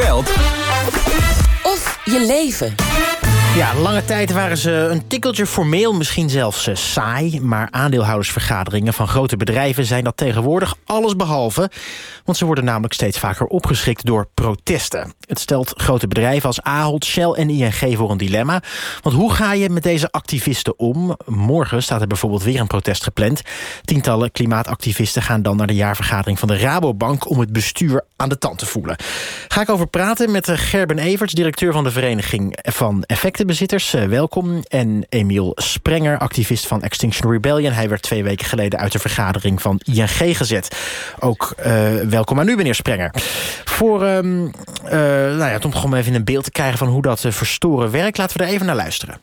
geld of je leven. Ja, lange tijd waren ze een tikkeltje formeel, misschien zelfs eh, saai. Maar aandeelhoudersvergaderingen van grote bedrijven zijn dat tegenwoordig alles behalve. Want ze worden namelijk steeds vaker opgeschrikt door protesten. Het stelt grote bedrijven als Ahold, Shell en ING voor een dilemma. Want hoe ga je met deze activisten om? Morgen staat er bijvoorbeeld weer een protest gepland. Tientallen klimaatactivisten gaan dan naar de jaarvergadering van de Rabobank... om het bestuur aan de tand te voelen. Ga ik over praten met eh, Gerben Everts, directeur van de Vereniging van Effectenbezitters. Eh, welkom. En Emiel Sprenger, activist van Extinction Rebellion. Hij werd twee weken geleden uit de vergadering van ING gezet. Ook uh, welkom aan u, meneer Sprenger. Voor, uh, nou ja, om gewoon even een beeld te krijgen van hoe dat uh, verstoren werkt... laten we er even naar luisteren.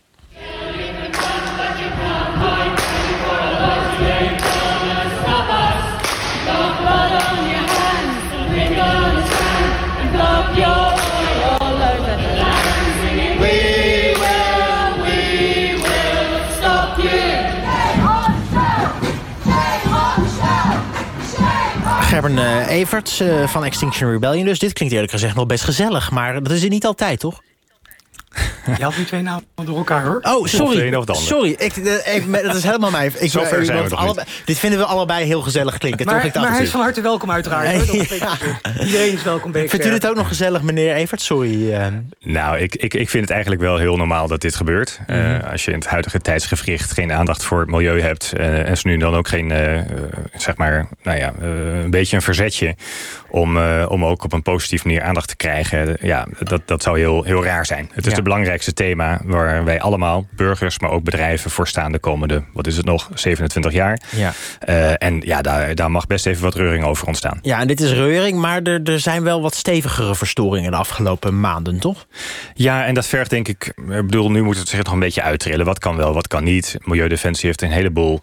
Gerben uh, Everts uh, van Extinction Rebellion. Dus dit klinkt eerlijk gezegd nog best gezellig. Maar dat is het niet altijd, toch? Je had die twee namen door elkaar, hoor. Oh, sorry. Sorry, ik, ik, dat is helemaal mij. Ik, Zo ver zijn we allebei, Dit vinden we allebei heel gezellig klinken. Maar, toch? maar hij is van harte welkom uiteraard. Ja. Iedereen is welkom. Vindt u dit ook nog gezellig, meneer Evert? Sorry. Uh... Nou, ik, ik, ik vind het eigenlijk wel heel normaal dat dit gebeurt. Mm -hmm. uh, als je in het huidige tijdsgevricht geen aandacht voor het milieu hebt... Uh, en ze nu dan ook geen, zeg maar, nou ja, een beetje een verzetje... Om, om ook op een positieve manier aandacht te krijgen... ja, dat, dat zou heel, heel raar zijn. Het is ja. de belangrijkste thema waar wij allemaal, burgers, maar ook bedrijven, voor staan de komende, wat is het nog, 27 jaar. Ja. Uh, en ja, daar, daar mag best even wat reuring over ontstaan. Ja, en dit is reuring, maar er, er zijn wel wat stevigere verstoringen de afgelopen maanden, toch? Ja, en dat vergt denk ik, ik bedoel, nu moet het zich nog een beetje uittrillen. Wat kan wel, wat kan niet. Milieudefensie heeft een heleboel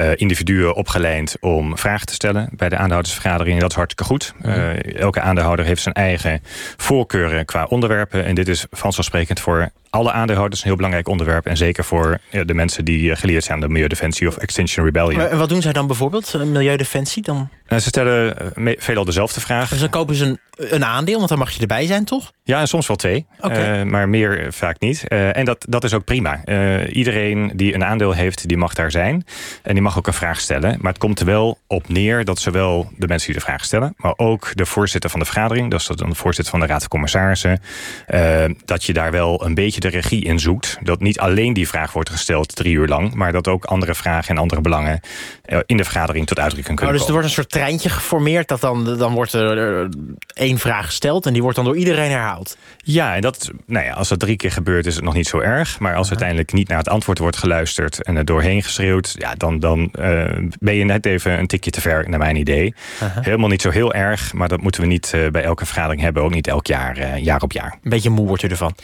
uh, individuen opgeleid om vragen te stellen bij de aandeelhoudersvergadering. En dat is hartstikke goed. Uh, elke aandeelhouder heeft zijn eigen voorkeuren qua onderwerpen. En dit is vanzelfsprekend voor alle aandeelhouders een heel belangrijk onderwerp. En zeker voor de mensen die geleerd zijn aan de Milieudefensie of Extinction Rebellion. En wat doen zij dan bijvoorbeeld, Milieudefensie? Dan? Uh, ze stellen veelal dezelfde vragen. Dus dan kopen ze een, een aandeel, want dan mag je erbij zijn, toch? Ja, en soms wel twee. Okay. Uh, maar meer vaak niet. Uh, en dat, dat is ook prima. iedereen die een aandeel heeft, die mag daar zijn. En die mag ook een vraag stellen. Maar het komt er wel op neer dat zowel de mensen die de vraag stellen... maar ook de voorzitter van de vergadering... dat is dan de voorzitter van de Raad van Commissarissen... dat je daar wel een beetje de regie in zoekt. Dat niet alleen die vraag wordt gesteld drie uur lang... maar dat ook andere vragen en andere belangen... in de vergadering tot uitdrukking kunnen oh, dus er wordt een soort treintje geformeerd... dat dan, dan wordt er één vraag gesteld... en die wordt dan door iedereen herhaald. Ja, en dat, nou ja, als dat drie keer gebeurt is het nog niet zo erg. Maar als uh -huh. uiteindelijk niet naar het antwoord wordt geluisterd... en er doorheen geschreeuwd... ja, dan, dan uh, ben je net even een tikje te ver, naar mijn idee. Uh -huh. Helemaal niet zo heel erg, maar dat moeten we niet uh, bij elke vergadering hebben. Ook niet elk jaar, jaar op jaar. Een beetje moe wordt u ervan.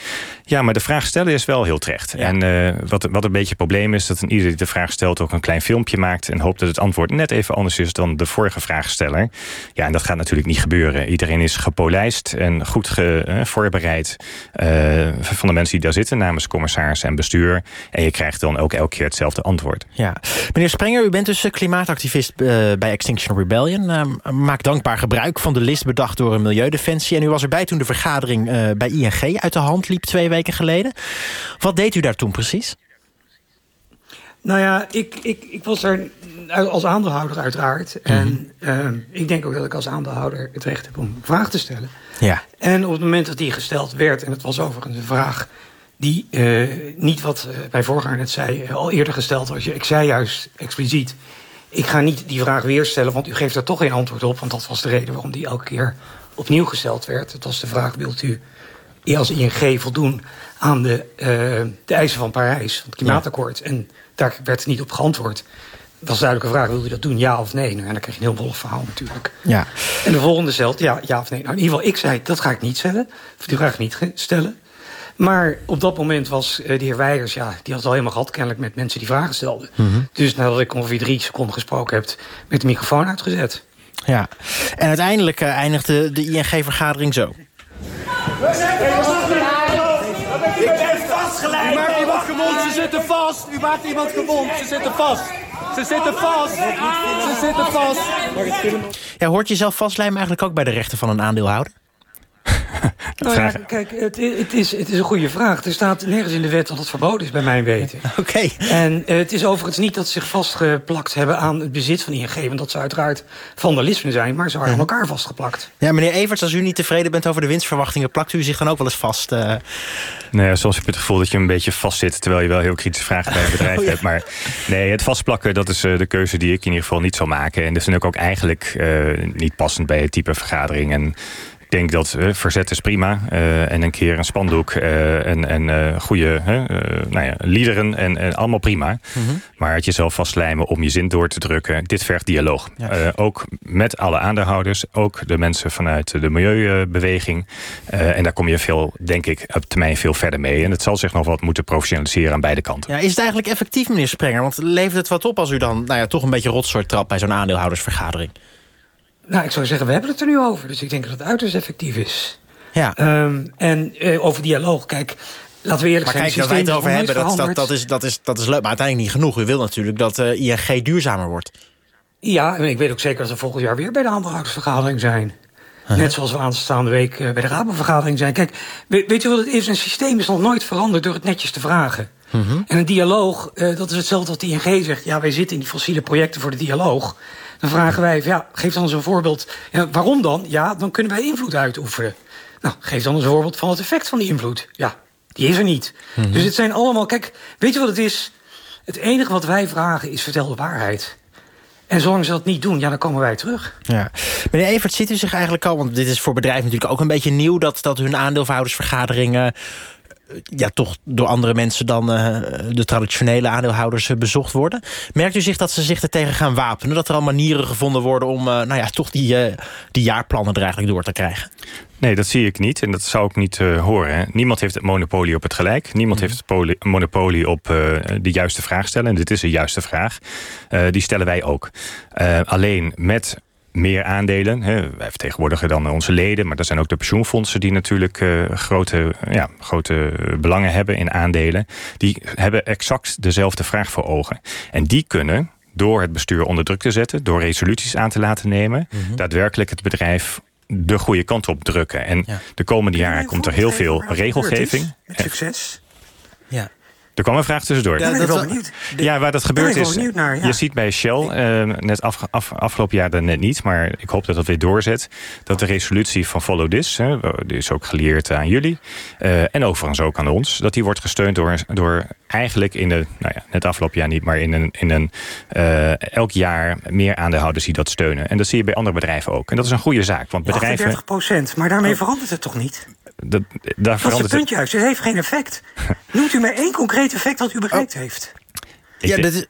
Ja, maar de vraag stellen is wel heel terecht. Ja. En wat, wat een beetje het probleem is... dat een ieder die de vraag stelt ook een klein filmpje maakt... en hoopt dat het antwoord net even anders is dan de vorige vraagsteller. Ja, en dat gaat natuurlijk niet gebeuren. Iedereen is gepolijst en goed ge, uh, voorbereid... Uh, van de mensen die daar zitten namens commissaris en bestuur. En je krijgt dan ook elke keer hetzelfde antwoord. Ja. Meneer Sprenger, u bent dus klimaatactivist bij Extinction Rebellion. maakt dankbaar gebruik van de list bedacht door een Milieudefensie. En u was erbij toen de vergadering bij ING uit de hand liep twee weken geleden. Wat deed u daar toen precies? Nou ja, ik, ik, ik was er als aandeelhouder uiteraard. Mm -hmm. En uh, ik denk ook dat ik als aandeelhouder het recht heb om een vraag te stellen. Ja. En op het moment dat die gesteld werd, en het was overigens een vraag die uh, niet wat uh, mijn voorganger net zei, al eerder gesteld was. Ik zei juist expliciet, ik ga niet die vraag weer stellen, want u geeft er toch geen antwoord op. Want dat was de reden waarom die elke keer opnieuw gesteld werd. Het was de vraag, wilt u als ING voldoen aan de, uh, de eisen van Parijs, van het klimaatakkoord. Ja. En daar werd niet op geantwoord. Dat was duidelijk een vraag, wil u dat doen, ja of nee? Nou, en dan krijg je een heel bollig verhaal natuurlijk. Ja. En de volgende stelt, ja, ja of nee. Nou, in ieder geval, ik zei, dat ga ik niet stellen. Of die vraag niet stellen. Maar op dat moment was uh, de heer Weijers, ja, die had het al helemaal gehad... kennelijk met mensen die vragen stelden. Mhm. Mm -hmm. Dus nadat ik ongeveer drie seconden gesproken heb... met de microfoon uitgezet. Ja, en uiteindelijk uh, eindigde de ING-vergadering zo. U maakt iemand gewond, ze zitten vast. Ze zitten vast. Ze zitten vast. Ja, hoort je zelf vastlijmen eigenlijk ook bij de rechten van een aandeelhouder? Nou ja, kijk, het, het, is, het is een goede vraag. Er staat nergens in de wet dat het verboden is, bij mijn weten. Oké. En uh, het is overigens niet dat ze zich vastgeplakt hebben aan het bezit van ING... want dat ze uiteraard vandalisme zijn, maar ze waren aan elkaar vastgeplakt. Ja, meneer Everts, als u niet tevreden bent over de winstverwachtingen... plakt u zich dan ook wel eens vast? Uh... Nee, soms heb je het gevoel dat je een beetje vastzit... terwijl je wel heel kritische vragen bij een bedrijf oh, ja. hebt. Maar nee, het vastplakken, dat is uh, de keuze die ik in ieder geval niet zal maken. En dat is ook eigenlijk niet passend bij het type vergadering... En denk dat uh, verzet is prima. Uh, en een keer een spandoek uh, en, en goede nou ja, liederen en, en allemaal prima. Mm -hmm. Maar het jezelf vastlijmen om je zin door te drukken. Dit vergt dialoog. Ja. ook met alle aandeelhouders. Ook de mensen vanuit de milieubeweging. en daar kom je veel, denk ik, op termijn veel verder mee. En het zal zich nog wat moeten professionaliseren aan beide kanten. Ja, is het eigenlijk effectief, meneer Sprenger? Want levert het wat op als u dan nou ja, toch een beetje rotsoort trapt bij zo'n aandeelhoudersvergadering? Nou, ik zou zeggen, we hebben het er nu over. Dus ik denk dat het uiterst effectief is. Ja. Um, en uh, over dialoog, kijk... Laten we eerlijk maar zijn, kijk, dat wij het over hebben, dat, dat, dat, is, dat, is, dat is leuk. Maar uiteindelijk niet genoeg. U wil natuurlijk dat uh, ING duurzamer wordt. Ja, en ik weet ook zeker dat we volgend jaar weer bij de aandeelhoudersvergadering zijn. Huh? Net zoals we aanstaande week uh, bij de Rabovergadering zijn. Kijk, weet, je wat het is? Een systeem is nog nooit veranderd door het netjes te vragen. Uh -huh. En een dialoog, dat is hetzelfde wat de ING zegt. Ja, wij zitten in die fossiele projecten voor de dialoog. Dan vragen wij, ja, geef dan eens een voorbeeld. Ja, waarom dan? Ja, dan kunnen wij invloed uitoefenen. Nou, geef dan eens een voorbeeld van het effect van die invloed. Ja, die is er niet. Mm -hmm. Dus het zijn allemaal... Kijk, weet je wat het is? Het enige wat wij vragen is vertel de waarheid. En zolang ze dat niet doen, ja, dan komen wij terug. Ja. Meneer Evert, ziet u zich eigenlijk al... want dit is voor bedrijven natuurlijk ook een beetje nieuw... dat, dat hun aandeelhoudersvergaderingen ja, toch door andere mensen dan uh, de traditionele aandeelhouders uh, bezocht worden. Merkt u zich dat ze zich er tegen gaan wapenen? Dat er al manieren gevonden worden om uh, nou ja, toch die, die jaarplannen er eigenlijk door te krijgen? Nee, dat zie ik niet en dat zou ik niet horen. Hè. Niemand heeft het monopolie op het gelijk. Niemand mm. heeft het monopolie op de juiste vraag stellen. En dit is de juiste vraag. die stellen wij ook. alleen met meer aandelen. Hè. Wij vertegenwoordigen dan onze leden, maar er zijn ook de pensioenfondsen die natuurlijk uh, grote, ja, grote belangen hebben in aandelen. Die hebben exact dezelfde vraag voor ogen. En die kunnen door het bestuur onder druk te zetten, door resoluties aan te laten nemen, mm -hmm. daadwerkelijk het bedrijf de goede kant op drukken. En ja. de komende jaren komt er heel veel regelgeving. succes. Ja. Er kwam een vraag tussendoor. Ja, dat wel benieuwd. Ja, waar dat gebeurd is. Naar, ja. Je ziet bij Shell, uh, net af, af, afgelopen jaar dan net niet, maar ik hoop dat dat weer doorzet. Dat de resolutie van Follow This, hè, die is ook geleerd aan jullie. Uh, en overigens ook aan ons. Dat die wordt gesteund door, door eigenlijk in de, nou ja, net afgelopen jaar niet, maar in een, in een uh, elk jaar meer aandeelhouders die dat steunen. En dat zie je bij andere bedrijven ook. En dat is een goede zaak. Want bedrijven. 38 procent, maar daarmee verandert het toch niet? Dat, daar dat is het punt juist. Het heeft geen effect. Noemt u mij één concreet effect wat u bereikt oh. heeft. Ja, dat is,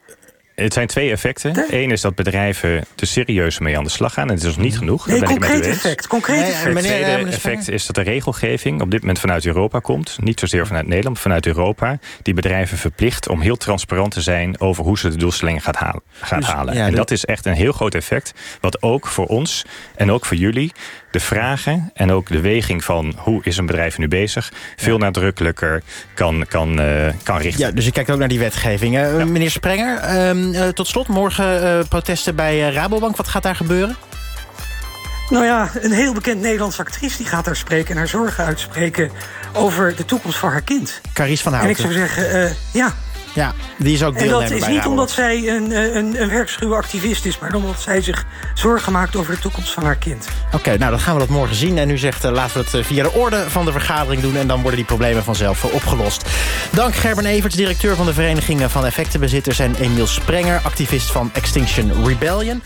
het zijn twee effecten. Eén is dat bedrijven er serieus mee aan de slag gaan. En het is nog niet genoeg. Nee, concreet effect. Concreet nee, effect. Het tweede meneer, effect is dat de regelgeving op dit moment vanuit Europa komt. Niet zozeer vanuit Nederland, maar vanuit Europa. Die bedrijven verplicht om heel transparant te zijn... over hoe ze de doelstellingen gaat halen. Gaat dus, halen. Ja, en dat is echt een heel groot effect. Wat ook voor ons en ook voor jullie de vragen en ook de weging van hoe is een bedrijf nu bezig... veel ja. nadrukkelijker kan, kan, uh, kan richten. Ja, dus ik kijk ook naar die wetgeving. Uh, ja. Meneer Sprenger, uh, tot slot, morgen protesten bij Rabobank. Wat gaat daar gebeuren? Nou ja, een heel bekend Nederlandse actrice die gaat daar spreken... en haar zorgen uitspreken over de toekomst van haar kind. Caries van Houten. En ik zou zeggen, ja, ja, die is ook deelnemer En dat is niet omdat zij een, een, een werkschuwe activist is... maar omdat zij zich zorgen maakt over de toekomst van haar kind. Oké, okay, nou dan gaan we dat morgen zien. En u zegt, uh, laten we het via de orde van de vergadering doen... en dan worden die problemen vanzelf opgelost. Dank Gerben Everts, directeur van de Vereniging van Effectenbezitters... en Emiel Sprenger, activist van Extinction Rebellion.